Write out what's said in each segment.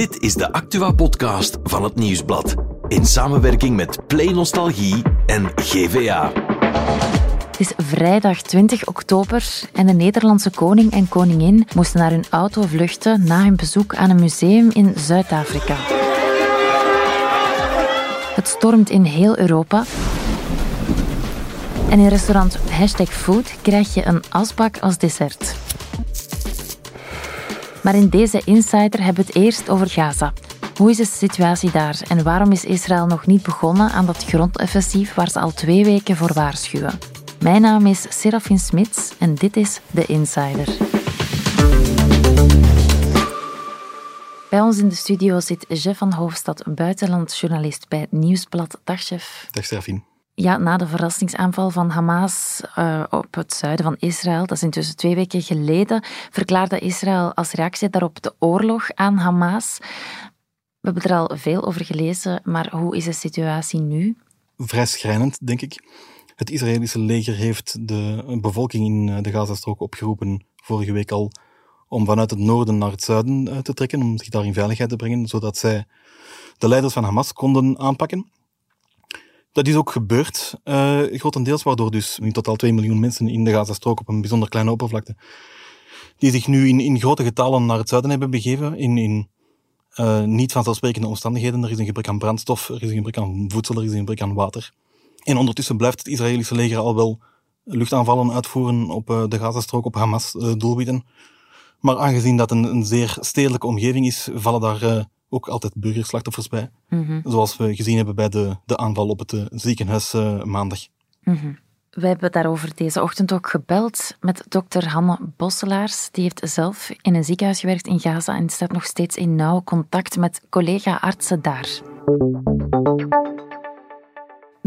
Dit is de Actua-podcast van het Nieuwsblad. In samenwerking met Play Nostalgie en GVA. Het is vrijdag 20 oktober en de Nederlandse koning en koningin moesten naar hun auto vluchten na hun bezoek aan een museum in Zuid-Afrika. Het stormt in heel Europa. En in restaurant Hashtag Food krijg je een asbak als dessert. Maar in deze Insider hebben we het eerst over Gaza. Hoe is de situatie daar en waarom is Israël nog niet begonnen aan dat grondoffensief waar ze al twee weken voor waarschuwen? Mijn naam is Serafin Smits en dit is The Insider. Bij ons in de studio zit Jeff van Hoofdstad, buitenlandjournalist bij Nieuwsblad. Dag, chef. Dag, Serafin. Ja, na de verrassingsaanval van Hamas uh, op het zuiden van Israël, dat is intussen twee weken geleden, verklaarde Israël als reactie daarop de oorlog aan Hamas. We hebben er al veel over gelezen, maar hoe is de situatie nu? Vrij schrijnend, denk ik. Het Israëlische leger heeft de bevolking in de Gazastrook opgeroepen vorige week al om vanuit het noorden naar het zuiden te trekken, om zich daar in veiligheid te brengen, zodat zij de leiders van Hamas konden aanpakken. Dat is ook gebeurd, uh, grotendeels, waardoor dus in totaal 2 miljoen mensen in de Gazastrook op een bijzonder kleine oppervlakte, die zich nu in, in grote getallen naar het zuiden hebben begeven, in, in uh, niet vanzelfsprekende omstandigheden. Er is een gebrek aan brandstof, er is een gebrek aan voedsel, er is een gebrek aan water. En ondertussen blijft het Israëlische leger al wel luchtaanvallen uitvoeren op uh, de Gazastrook, op Hamas-doelwitten. Maar aangezien dat een, een, zeer stedelijke omgeving is, vallen daar ook altijd burgerslachtoffers bij. Mm Zoals we gezien hebben bij de, de aanval op het uh, ziekenhuis uh, maandag. Mm -hmm. We hebben daarover deze ochtend ook gebeld met dokter Hanne Bosselaars. Die heeft zelf in een ziekenhuis gewerkt in Gaza en staat nog steeds in nauw contact met collega-artsen daar.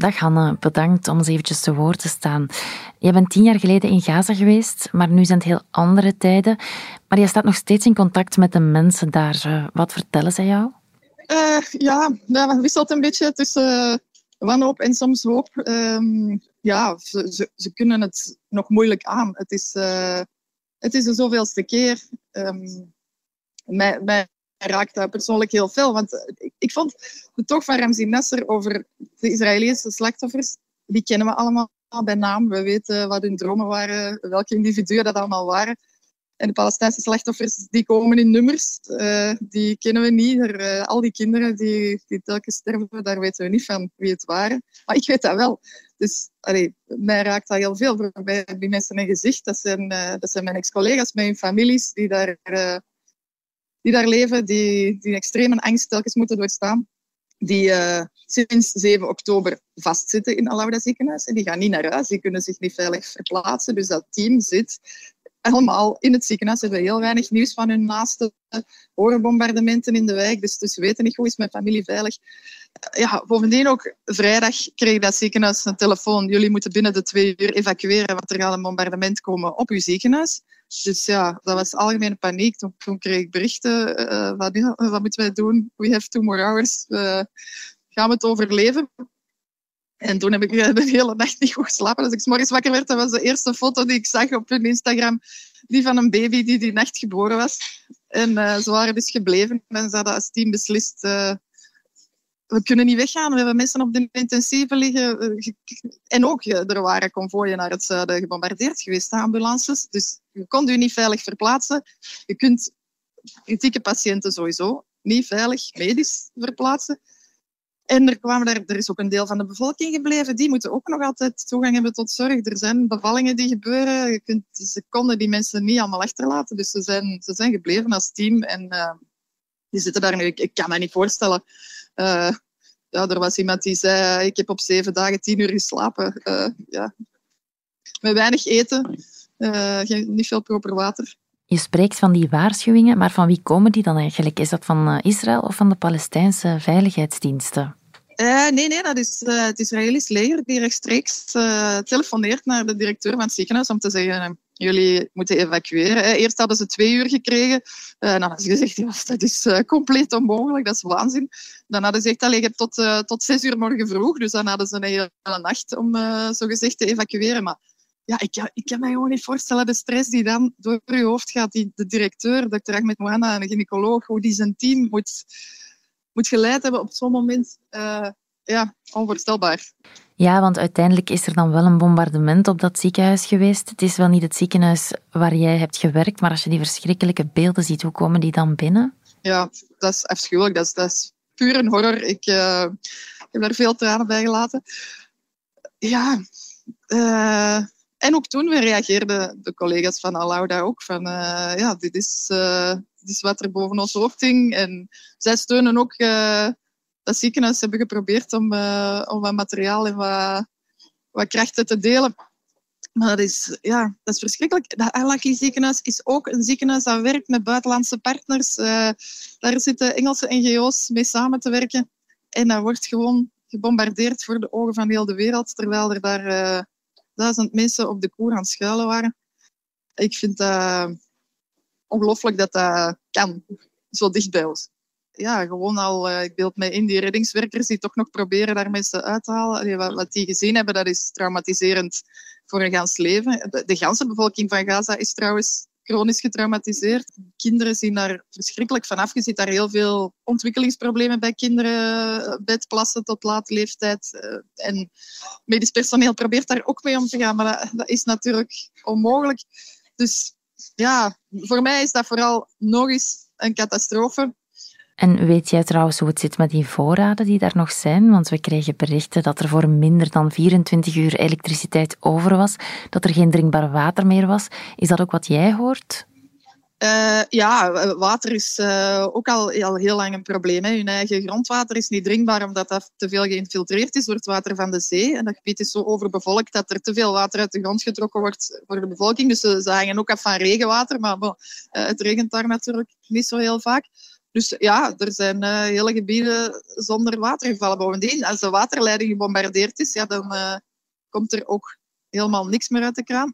Dag Hanne, bedankt om eens eventjes te woord te staan. Je bent tien jaar geleden in Gaza geweest, maar nu zijn het heel andere tijden. Maar je staat nog steeds in contact met de mensen daar. Wat vertellen zij jou? Uh, ja, dat wisselt een beetje tussen uh, wanhoop en soms hoop. Um, ja, ze, ze, kunnen het nog moeilijk aan. Het is, uh, het is de zoveelste keer. Um, raakt dat persoonlijk heel veel. Want ik, ik vond de tocht van Ramzi Nasser over de Israëlische slachtoffers, die kennen we allemaal bij naam. We weten wat hun dromen waren, welke individuen dat allemaal waren. En de Palestijnse slachtoffers die komen in nummers, uh, die kennen we niet. Er, uh, al die kinderen die, die telkens sterven, daar weten we niet van wie het waren. Maar ik weet dat wel. Dus mij raakt dat heel veel. Mij die mensen een gezicht. Dat zijn, dat zijn mijn ex-collega's, mijn families die daar, die daar leven, die, die extreme angst telkens moeten doorstaan. Die sinds 7 oktober vastzitten in Alauda ziekenhuis. En die gaan niet naar huis, die kunnen zich niet veilig verplaatsen. Dus dat team zit allemaal in het ziekenhuis. Ze hebben heel weinig nieuws van hun naasten. Horen bombardementen in de wijk, dus, dus we weten niet hoe is mijn familie veilig. Ja, bovendien ook vrijdag kreeg dat ziekenhuis een telefoon. Jullie moeten binnen de twee uur evacueren, want er gaat een bombardement komen op uw ziekenhuis. Dus ja, dat was algemene paniek. Toen, toen kreeg ik berichten. Uh, wat, wat, moeten wij doen? We have two more hours. Gaan we het overleven? En toen heb ik eh, de hele nacht niet goed geslapen. Als ik s morgens wakker werd, dat was de eerste foto die ik zag op hun Instagram. Die van een baby die die nacht geboren was. En uh, ze waren dus gebleven. En ze hadden als team beslist... We kunnen niet weggaan. We hebben mensen op de intensieve liggen. En ook, er waren konvooien naar het zuiden gebombardeerd geweest, ambulances. Dus je kon je niet veilig verplaatsen. Je kunt kritieke patiënten sowieso niet veilig medisch verplaatsen. En er, kwamen daar, er is ook een deel van de bevolking gebleven. Die moeten ook nog altijd toegang hebben tot zorg. Er zijn bevallingen die gebeuren. Je kunt, ze konden die mensen niet allemaal achterlaten. Dus ze zijn, ze zijn gebleven als team. En uh, die zitten daar nu. Ik, kan me niet voorstellen. Uh, ja, er was iemand die zei, ik heb op zeven dagen tien uur geslapen. Uh, ja. Met weinig eten. Niet veel proper water. Je spreekt van die waarschuwingen, maar van wie komen die dan eigenlijk? Is dat van Israël of van de Palestijnse veiligheidsdiensten? Uh, nee, nee, dat is uh, het Israëlisch leger die rechtstreeks uh, telefoneert naar de directeur van het ziekenhuis om te zeggen jullie moeten evacueren. Eerst hadden ze twee uur gekregen. dan hadden ze gezegd, dat is compleet onmogelijk, dat is waanzin. Dan hadden ze gezegd, hebt tot, tot zes uur morgen vroeg. Dus dan hadden ze een hele nacht om zo gezegd te evacueren. Maar ja, ik, ik kan me gewoon niet voorstellen de stress die dan door je hoofd gaat. Die, de directeur, dokter Ahmed Mohanna, een gynaecoloog, hoe die zijn team moet, moet geleid hebben op zo'n moment. Ja, onvoorstelbaar. Ja, want uiteindelijk is er dan wel een bombardement op dat ziekenhuis geweest. Het is wel niet het ziekenhuis waar jij hebt gewerkt, maar als je die verschrikkelijke beelden ziet, hoe komen die dan binnen? Ja, dat is afschuwelijk. Dat is, dat is puur een horror. Ik, ik heb daar veel tranen bij gelaten. Ja, uh, en ook toen reageerden de collega's van Alauda ook van uh, ja, dit is, dit is wat er boven ons hoofd hing. En zij steunen ook dat ziekenhuis hebben geprobeerd om, uh, om wat materiaal en wat, wat krachten te delen. Maar dat is, ja, dat is verschrikkelijk. Dat Alaki ziekenhuis is ook een ziekenhuis dat werkt met buitenlandse partners. Uh, daar zitten Engelse NGO's mee samen te werken. En dat wordt gewoon gebombardeerd voor de ogen van heel de wereld, terwijl er daar uh, duizend mensen op de koer aan schuilen waren. Ik vind dat ongelooflijk dat dat kan, zo dicht bij ons ja, gewoon al, uh, ik beeld mij in, die reddingswerkers die toch nog proberen daar mensen uit te halen. wat, die gezien hebben, dat is traumatiserend voor een gans leven. De, ganse bevolking van Gaza is trouwens chronisch getraumatiseerd. Kinderen zien daar verschrikkelijk vanaf. Je ziet daar heel veel ontwikkelingsproblemen bij kinderen, bedplassen tot late leeftijd. Eh, en medisch personeel probeert daar ook mee om te gaan, maar dat, dat is natuurlijk onmogelijk. Dus ja, voor mij is dat vooral nog eens een catastrofe. En weet jij trouwens hoe het zit met die voorraden die daar nog zijn? Want we kregen berichten dat er voor minder dan 24 uur elektriciteit over was, dat er geen drinkbaar water meer was. Is dat ook wat jij hoort? Uh, ja, water is uh, ook al, al, heel lang een probleem. Hè. Hun eigen grondwater is niet drinkbaar omdat dat te veel geïnfiltreerd is door het water van de zee. En dat gebied is zo overbevolkt dat er te veel water uit de grond getrokken wordt voor de bevolking. Dus ze, hangen ook af van regenwater, maar uh, het regent daar natuurlijk niet zo heel vaak. Dus ja, er zijn uh, hele gebieden zonder watergevallen. Bovendien, als de waterleiding gebombardeerd is, ja, dan uh, komt er ook helemaal niks meer uit de kraan.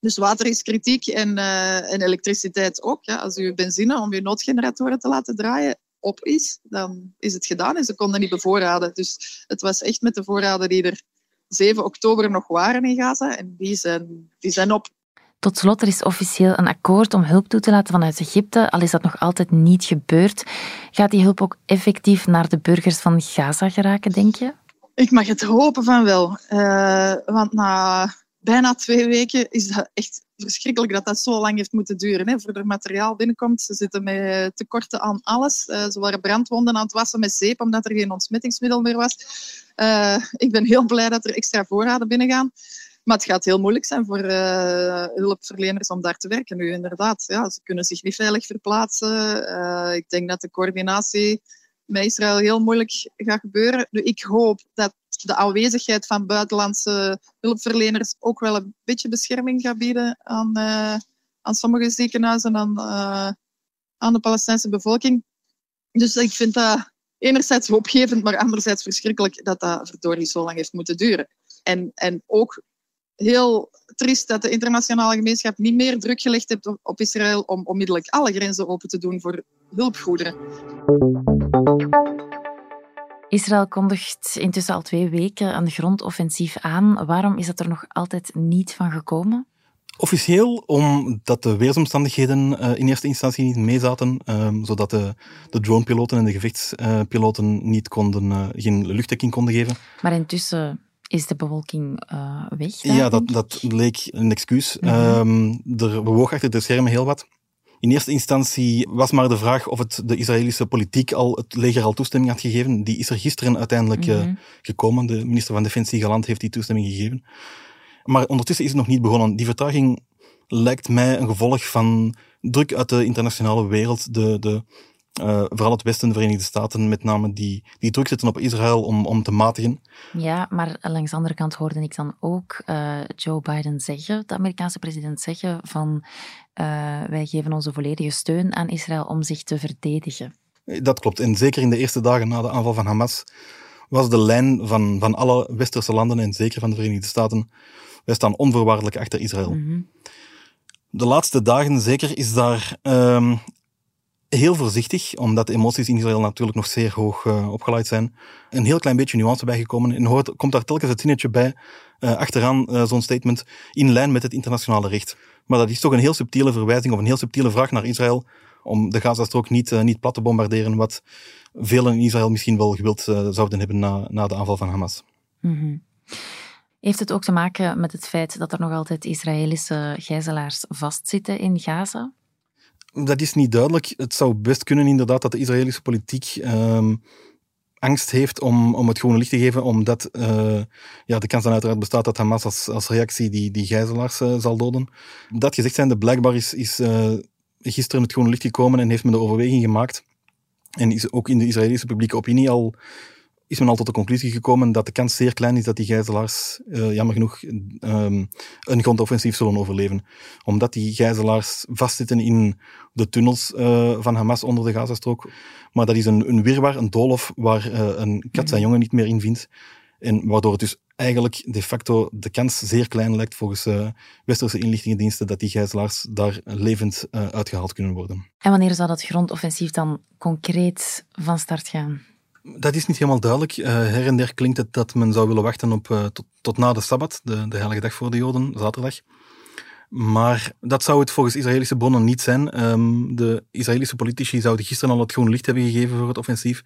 Dus water is kritiek en, uh, en elektriciteit ook. Ja. Als je benzine om je noodgeneratoren te laten draaien op is, dan is het gedaan en ze konden niet bevoorraden. Dus het was echt met de voorraden die er 7 oktober nog waren in Gaza en die zijn, die zijn op. Tot slot, er is officieel een akkoord om hulp toe te laten vanuit Egypte, al is dat nog altijd niet gebeurd. Gaat die hulp ook effectief naar de burgers van Gaza geraken, denk je? Ik mag het hopen van wel. Uh, want na bijna twee weken is dat echt verschrikkelijk dat dat zo lang heeft moeten duren. Hè, er materiaal binnenkomt. Ze zitten met tekorten aan alles. Uh, ze waren brandwonden aan het wassen met zeep, omdat er geen ontsmettingsmiddel meer was. Uh, ik ben heel blij dat er extra voorraden binnengaan. Maar het gaat heel moeilijk zijn voor uh, hulpverleners om daar te werken nu, inderdaad. Ja, ze kunnen zich niet veilig verplaatsen. Uh, ik denk dat de coördinatie met Israël heel moeilijk gaat gebeuren. Nu, ik hoop dat de aanwezigheid van buitenlandse hulpverleners ook wel een beetje bescherming gaat bieden aan, uh, aan sommige ziekenhuizen en aan, aan de Palestijnse bevolking. Dus ik vind dat enerzijds hoopgevend, maar anderzijds verschrikkelijk dat dat verdorie zo lang heeft moeten duren. En, en ook heel triest dat de internationale gemeenschap niet meer druk gelegd heeft op Israël om onmiddellijk alle grenzen open te doen voor hulpgoederen. Israël kondigt intussen al twee weken een grondoffensief aan. Waarom is dat er nog altijd niet van gekomen? Officieel omdat de weersomstandigheden uh, in eerste instantie niet meezaten, uh, zodat de, de dronepiloten en de gevechtspiloten niet konden, uh, geen luchtdekking konden geven. Maar intussen is de bewolking uh, weg? ja, dat, dat leek een excuus. Mm -hmm. um, er bewoog achter de schermen heel wat. In eerste instantie was maar de vraag of het de Israëlische politiek al het leger al toestemming had gegeven. Die is er gisteren uiteindelijk mm -hmm. uh, gekomen. De minister van Defensie Galant heeft die toestemming gegeven. Maar ondertussen is het nog niet begonnen. Die vertraging lijkt mij een gevolg van druk uit de internationale wereld. De, de uh, vooral het Westen, de Verenigde Staten met name, die, die druk zetten op Israël om, om te matigen. Ja, maar langs de andere kant hoorde ik dan ook uh, Joe Biden zeggen, de Amerikaanse president zeggen van uh, wij geven onze volledige steun aan Israël om zich te verdedigen. Dat klopt. En zeker in de eerste dagen na de aanval van Hamas was de lijn van, van alle westerse landen en zeker van de Verenigde Staten, wij staan onvoorwaardelijk achter Israël. Mm -hmm. De laatste dagen zeker is daar um, heel voorzichtig, omdat de emoties in Israël natuurlijk nog zeer hoog uh, zijn. Een heel klein beetje nuance bijgekomen. En hoort, komt daar telkens het zinnetje bij. achteraan zo'n statement in lijn met het internationale recht. Maar dat is toch een heel subtiele verwijzing of een heel subtiele vraag naar Israël om de Gazastrook niet, niet plat te bombarderen, wat velen in Israël misschien wel gewild zouden hebben na, na de aanval van Hamas. Mm heeft het ook te maken met het feit dat er nog altijd Israëlische gijzelaars vastzitten in Gaza? Dat is niet duidelijk. Het zou best kunnen inderdaad dat de Israëlische politiek ehm, angst heeft om, om het groene licht te geven, omdat uh, ja, de kans dan uiteraard bestaat dat Hamas als, als reactie die, die gijzelaars uh, zal doden. Dat gezegd zijnde, blijkbaar is, is uh, gisteren het groene licht gekomen en heeft men de overweging gemaakt en is ook in de Israëlische publieke opinie al is men al tot de conclusie gekomen dat de kans zeer klein is dat die gijzelaars, uh, jammer genoeg, um, een grondoffensief zullen overleven. Omdat die gijzelaars vastzitten in de tunnels uh, van Hamas onder de Gazastrook. Maar dat is een, een wirwar, een doolhof, waar uh, een kat zijn jongen niet meer in vindt. En waardoor het dus eigenlijk de facto de kans zeer klein lijkt volgens uh, westerse inlichtingendiensten dat die gijzelaars daar levend uitgehaald kunnen worden. En wanneer zal dat grondoffensief dan concreet van start gaan? Dat is niet helemaal duidelijk. Uh, her en der klinkt het dat men zou willen wachten op, uh, tot, tot, na de Sabbat, de, de heilige dag voor de Joden, zaterdag. Maar dat zou het volgens Israëlische bronnen niet zijn. Um, de Israëlische politici zouden gisteren al het groene licht hebben gegeven voor het offensief.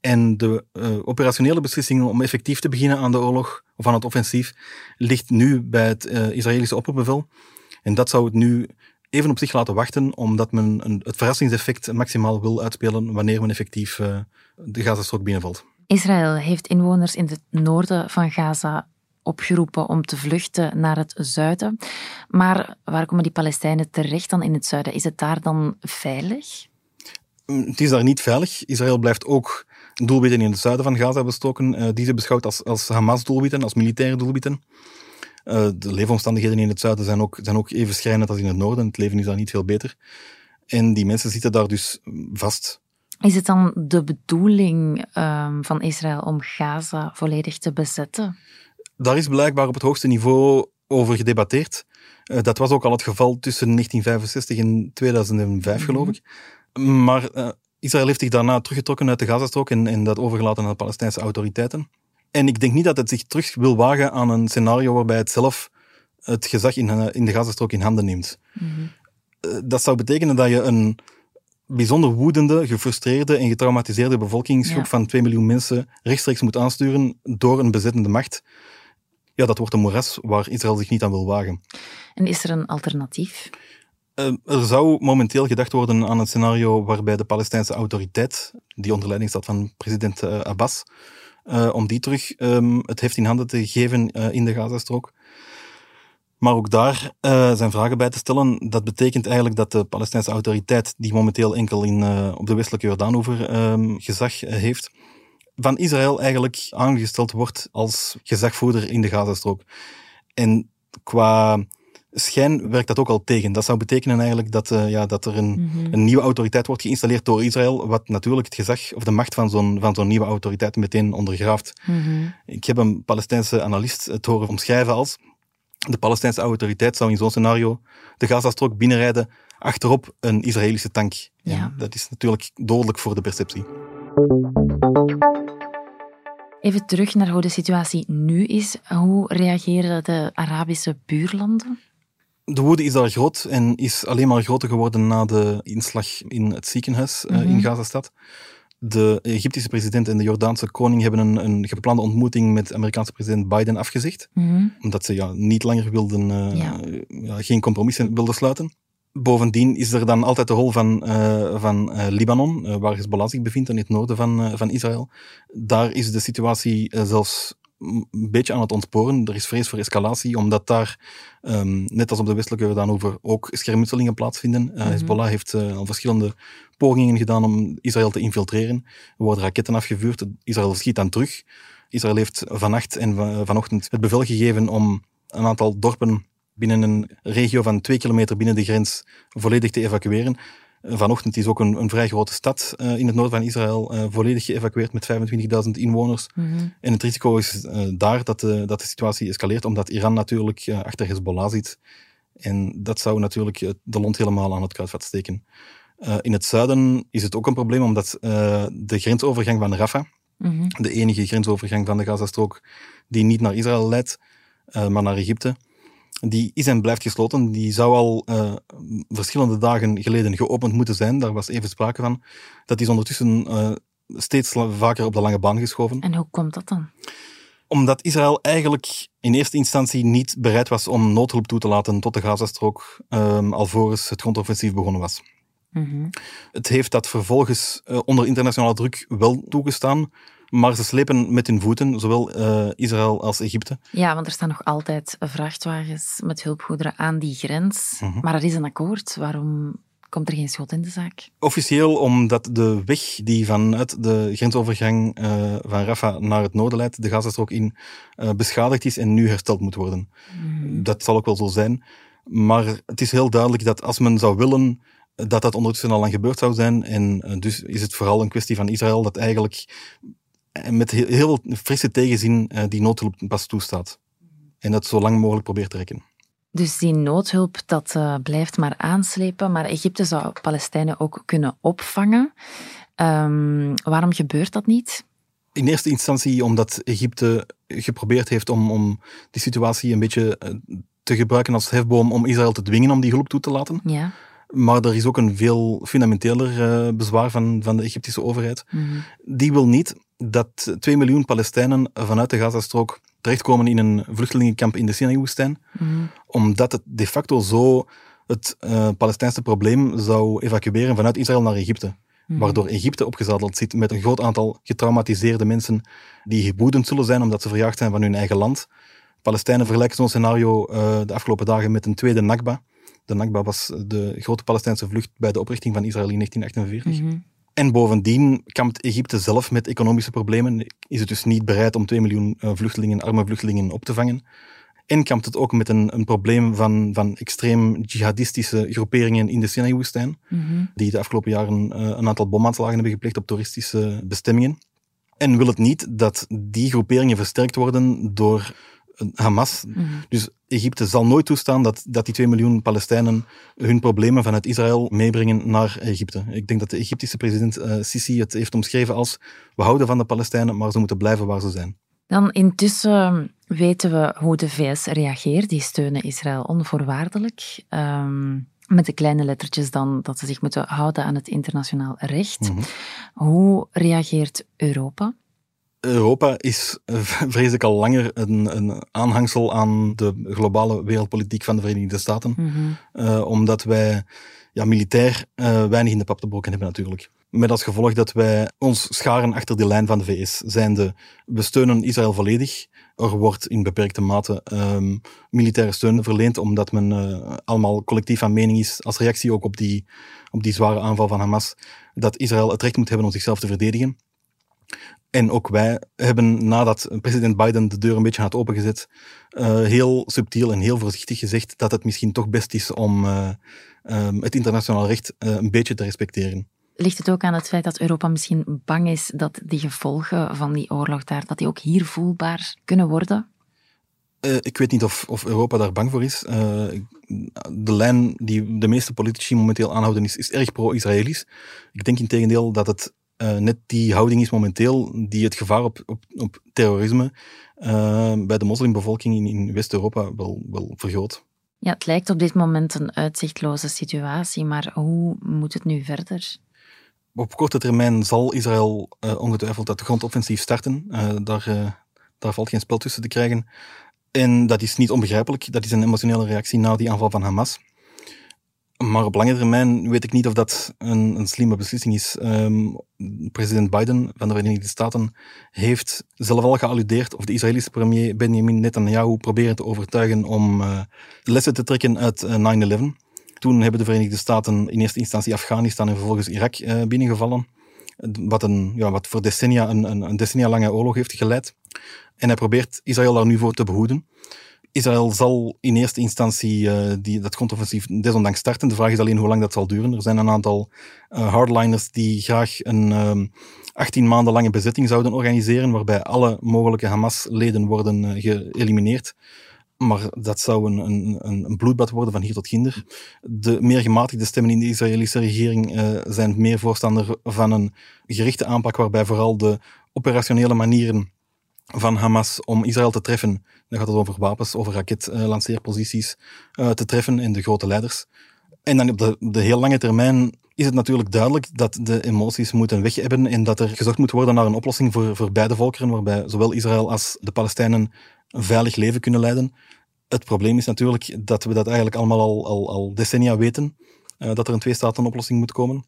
En de uh, operationele beslissing om effectief te beginnen aan de oorlog, of aan het offensief, ligt nu bij het Israëlische opperbevel. En dat zou het nu even op zich laten wachten, omdat men een, het verrassingseffect maximaal wil uitspelen wanneer men effectief uh, de Gazastrook binnenvalt. Israël heeft inwoners in het noorden van Gaza opgeroepen om te vluchten naar het zuiden. Maar waar komen die Palestijnen terecht dan in het zuiden? Is het daar dan veilig? Mm, het is daar niet veilig. Israël blijft ook doelwitten in het zuiden van Gaza bestoken, uh, die ze beschouwt als, als Hamas-doelwitten, als militaire doelwitten. Uh, de leefomstandigheden in het zuiden zijn ook, zijn ook even schrijnend als in het noorden. Het leven is daar niet veel beter. En die mensen zitten daar dus vast. Is het dan de bedoeling um, van Israël om Gaza volledig te bezetten? Daar is blijkbaar op het hoogste niveau over gedebatteerd. Uh, dat was ook al het geval tussen 1965 en 2005, mm -hmm. geloof ik. Maar uh, Israël heeft zich daarna teruggetrokken uit de Gazastrook en, en dat overgelaten aan de Palestijnse autoriteiten. En ik denk niet dat het zich terug wil wagen aan een scenario waarbij het zelf het gezag in, in de Gazastrook in handen neemt. Mm -hmm. Dat zou betekenen dat je een bijzonder woedende, gefrustreerde en getraumatiseerde bevolkingsgroep ja. van 2 miljoen mensen rechtstreeks moet aansturen door een bezettende macht. Ja, dat wordt een moeras waar Israël zich niet aan wil wagen. En is er een alternatief? Uh, er zou momenteel gedacht worden aan een scenario waarbij de Palestijnse autoriteit, die onder leiding staat van president uh, Abbas, uh, om die terug um, het heft in handen te geven uh, in de Gazastrook. Maar ook daar uh, zijn vragen bij te stellen. Dat betekent eigenlijk dat de Palestijnse autoriteit, die momenteel enkel in, op de westelijke Jordaanoever um, gezag heeft, van Israël eigenlijk aangesteld wordt als gezagvoerder in de Gazastrook. En qua schijn werkt dat ook al tegen. Dat zou betekenen eigenlijk dat, uh, ja, dat er een, mm -hmm. een, nieuwe autoriteit wordt geïnstalleerd door Israël, wat natuurlijk het gezag of de macht van zo'n van zo'n nieuwe autoriteit meteen ondergraaft. Mm -hmm. Ik heb een Palestijnse analist het horen omschrijven als de Palestijnse autoriteit zou in zo'n scenario de Gazastrook binnenrijden achterop een Israëlische tank. Ja. Dat is natuurlijk dodelijk voor de perceptie. Even terug naar hoe de situatie nu is. Hoe reageren de Arabische buurlanden? De woede is daar groot en is alleen maar groter geworden na de inslag in het ziekenhuis mm -hmm. in Gazastad. De Egyptische president en de Jordaanse koning hebben een, een geplande ontmoeting met Amerikaanse president Biden afgezegd. Mm -hmm. Omdat ze ja, niet langer wilden, uh, ja. Ja, geen compromissen wilden sluiten. Bovendien is er dan altijd de rol van, uh, van uh, Libanon, waar Hezbollah zich bevindt, in het noorden van, van Israël. Daar is de situatie zelfs een beetje aan het ontsporen. Er is vrees voor escalatie, omdat daar, um, net als op de westelijke Jordaanover, ook schermutselingen plaatsvinden. Uh. Hezbollah heeft uh, al verschillende pogingen gedaan om Israël te infiltreren. Er worden raketten afgevuurd, Israël schiet dan terug. Israël heeft vannacht en van, vanochtend het bevel gegeven om een aantal dorpen binnen een regio van twee kilometer binnen de grens volledig te evacueren. Vanochtend is ook een, een vrij grote stad uh, in het noorden van Israël uh, volledig geëvacueerd met 25.000 inwoners. Mm -hmm. En het risico is uh, daar dat de, dat de situatie escaleert, omdat Iran natuurlijk achter Hezbollah zit. En dat zou natuurlijk de lont helemaal aan het kruidvat steken. in het zuiden is het ook een probleem, omdat de grensovergang van Rafah, mm -hmm. de enige grensovergang van de Gazastrook die niet naar Israël leidt, maar naar Egypte. Die is en blijft gesloten. Die zou al uh, verschillende dagen geleden geopend moeten zijn. Daar was even sprake van. Dat is ondertussen uh, steeds vaker op de lange baan geschoven. En hoe komt dat dan? Omdat Israël eigenlijk in eerste instantie niet bereid was om noodhulp toe te laten tot de Gazastrook, um, alvorens het grondoffensief begonnen was. Mm -hmm. Het heeft dat vervolgens uh, onder internationale druk wel toegestaan, maar ze slepen met hun voeten, zowel uh, Israël als Egypte. Ja, want er staan nog altijd vrachtwagens met hulpgoederen aan die grens. -hmm. Maar er is een akkoord. Waarom komt er geen schot in de zaak? Officieel omdat de weg die vanuit de grensovergang uh, van Rafah naar het noorden leidt, de Gazastrook in, uh, beschadigd is en nu hersteld moet worden. Mm. Dat zal ook wel zo zijn. Maar het is heel duidelijk dat als men zou willen dat dat ondertussen al lang gebeurd zou zijn. En dus is het vooral een kwestie van Israël dat eigenlijk met heel, heel frisse tegenzin die noodhulp pas toestaat. En dat zo lang mogelijk probeert te rekken. Dus die noodhulp, dat uh, blijft maar aanslepen. Maar Egypte zou Palestijnen ook kunnen opvangen. Um, waarom gebeurt dat niet? In eerste instantie omdat Egypte geprobeerd heeft om, om die situatie een beetje te gebruiken als hefboom om Israël te dwingen om die hulp toe te laten. Ja. Maar er is ook een veel fundamenteler uh, bezwaar van, van de Egyptische overheid. Mm. Die wil niet dat 2 miljoen Palestijnen vanuit de Gazastrook terechtkomen in een vluchtelingenkamp in de Sinai-woestijn. Mm. Omdat het de facto zo het uh, Palestijnse probleem zou evacueren vanuit Israël naar Egypte. Mm. Waardoor Egypte opgezadeld zit met een groot aantal getraumatiseerde mensen die geboedend zullen zijn omdat ze verjaagd zijn van hun eigen land. Palestijnen vergelijken zo'n scenario uh, de afgelopen dagen met een tweede Nakba. De Nakba was de grote Palestijnse vlucht bij de oprichting van Israël in 1948. Mm -hmm. En bovendien kampt Egypte zelf met economische problemen. Is het dus niet bereid om 2 miljoen vluchtelingen, arme vluchtelingen op te vangen. En kampt het ook met een, een probleem van, van extreem jihadistische groeperingen in de Sinai-woestijn, mm -hmm. die de afgelopen jaren uh, een aantal bomaanslagen hebben gepleegd op toeristische bestemmingen. En wil het niet dat die groeperingen versterkt worden door Hamas. Mm -hmm. Dus Egypte zal nooit toestaan dat, dat die 2 miljoen Palestijnen hun problemen vanuit Israël meebrengen naar Egypte. Ik denk dat de Egyptische president uh, Sisi het heeft omschreven als we houden van de Palestijnen, maar ze moeten blijven waar ze zijn. Dan intussen weten we hoe de VS reageert. Die steunen Israël onvoorwaardelijk. Um, met de kleine lettertjes dan dat ze zich moeten houden aan het internationaal recht. Mm -hmm. Hoe reageert Europa? Europa is, vrees ik, al langer een, een, aanhangsel aan de globale wereldpolitiek van de Verenigde Staten. Mm -hmm. uh, omdat wij ja, militair uh, weinig in de pap te brokken hebben natuurlijk. Met als gevolg dat wij ons scharen achter de lijn van de VS. Zijnde, we steunen Israël volledig. Er wordt in beperkte mate um, militaire steun verleend, omdat men uh, allemaal collectief van mening is, als reactie ook op die, op die zware aanval van Hamas, dat Israël het recht moet hebben om zichzelf te verdedigen. En ook wij hebben nadat president Biden de deur een beetje had opengezet, uh, heel subtiel en heel voorzichtig gezegd dat het misschien toch best is om uh, um, het internationaal recht uh, een beetje te respecteren. Ligt het ook aan het feit dat Europa misschien bang is dat die gevolgen van die oorlog daar, dat die ook hier voelbaar kunnen worden? ik weet niet of, of, Europa daar bang voor is. de lijn die de meeste politici momenteel aanhouden is, is erg pro-Israëlisch. Ik denk in tegendeel dat het uh, net die houding is momenteel die het gevaar op, op, op terrorisme uh, bij de moslimbevolking in, in West-Europa wel, wel vergroot. Ja, het lijkt op dit moment een uitzichtloze situatie, maar hoe moet het nu verder? Op korte termijn zal Israël uh, ongetwijfeld het grondoffensief starten. daar, daar valt geen spel tussen te krijgen. En dat is niet onbegrijpelijk. Dat is een emotionele reactie na die aanval van Hamas. Maar op lange termijn weet ik niet of dat een, een slimme beslissing is. Um, president Biden van de Verenigde Staten heeft zelf al gealludeerd, of de Israëlische premier Benjamin Netanyahu proberen te overtuigen om uh, lessen te trekken uit uh, 9-11. Toen hebben de Verenigde Staten in eerste instantie Afghanistan en vervolgens Irak uh, binnengevallen. Wat, een, ja, wat voor decennia een, een, een decennia lange oorlog heeft geleid. En hij probeert Israël daar nu voor te behoeden. Israël zal in eerste instantie uh, die, dat grondoffensief desondanks starten. De vraag is alleen hoe lang dat zal duren. Er zijn een aantal uh, hardliners die graag een uh, 18 maanden lange bezetting zouden organiseren, waarbij alle mogelijke Hamas-leden worden uh, geëlimineerd. Maar dat zou een, een, een, bloedbad worden van hier tot ginder. De meer gematigde stemmen in de Israëlische regering zijn meer voorstander van een gerichte aanpak waarbij vooral de operationele manieren van Hamas om Israël te treffen. Dan gaat het over wapens, over raketlanceerposities uh, te treffen en de grote leiders. En dan op de, de heel lange termijn is het natuurlijk duidelijk dat de emoties moeten weg hebben en dat er gezocht moet worden naar een oplossing voor, voor beide volkeren, waarbij zowel Israël als de Palestijnen een veilig leven kunnen leiden. Het probleem is natuurlijk dat we dat eigenlijk allemaal al, al, al decennia weten, uh, dat er een twee-staten-oplossing moet komen.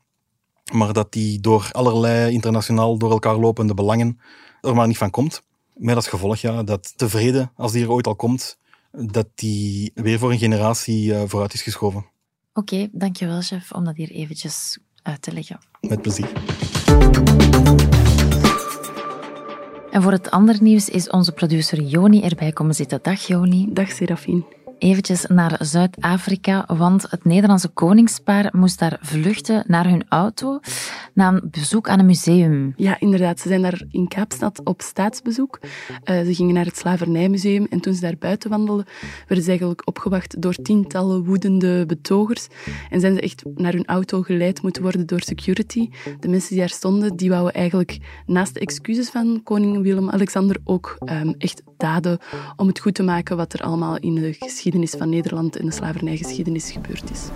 Maar dat die door allerlei internationaal door elkaar lopende belangen er maar niet van komt. Met als gevolg ja, dat de vrede, als die er ooit al komt, dat die weer voor een generatie uh, vooruit is geschoven. Oké, okay, dankjewel chef om dat hier eventjes uit te leggen. Met plezier. En voor het andere nieuws is onze producer Joni erbij komen zitten. Dag Joni. Dag Serafine eventjes naar Zuid-Afrika, want het Nederlandse koningspaar moest daar vluchten naar hun auto na een bezoek aan een museum. Ja, inderdaad. Ze zijn daar in Kaapstad op staatsbezoek. Uh, ze gingen naar het Slavernijmuseum en toen ze daar buiten wandelden, werden ze eigenlijk opgewacht door tientallen woedende betogers en zijn ze echt naar hun auto geleid moeten worden door security. De mensen die daar stonden, die wouden eigenlijk naast de excuses van koning Willem-Alexander ook um, echt daden om het goed te maken wat er allemaal in de geschiedenis geschiedenis van Nederland en de slavernijgeschiedenis gebeurd is.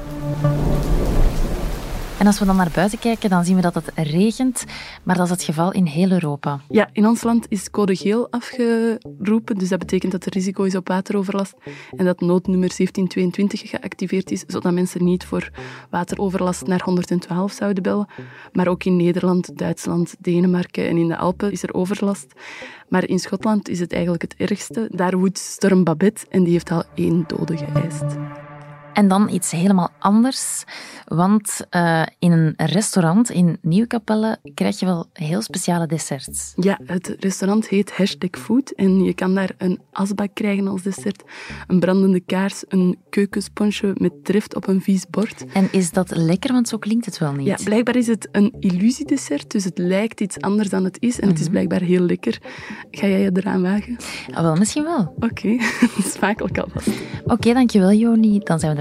En als we dan naar buiten kijken, dan zien we dat het regent, maar dat is het geval in heel Europa. Ja, in ons land is code geel afgeroepen, dus dat betekent dat er risico is op wateroverlast en dat noodnummer 1722 geactiveerd is, zodat mensen niet voor wateroverlast naar 112 zouden bellen. Maar ook in Nederland, Duitsland, Denemarken en in de Alpen is er overlast. Maar in Schotland is het eigenlijk het ergste. Daar woedt storm Babette en die heeft al één dode geëist. En dan iets helemaal anders, want uh, in een restaurant in Nieuwkapelle krijg je wel heel speciale desserts. Ja, het restaurant heet Hashtag Food en je kan daar een asbak krijgen als dessert, een brandende kaars, een keukensponsje met drift op een vies bord. En is dat lekker, want zo klinkt het wel niet? Ja, blijkbaar is het een illusiedessert, dus het lijkt iets anders dan het is en het is mhm. blijkbaar heel lekker. Ga jij je eraan wagen? Ah, wel, misschien wel. Oké, okay. smakelijk alvast. Oké, okay, dankjewel Joni. Dan zijn we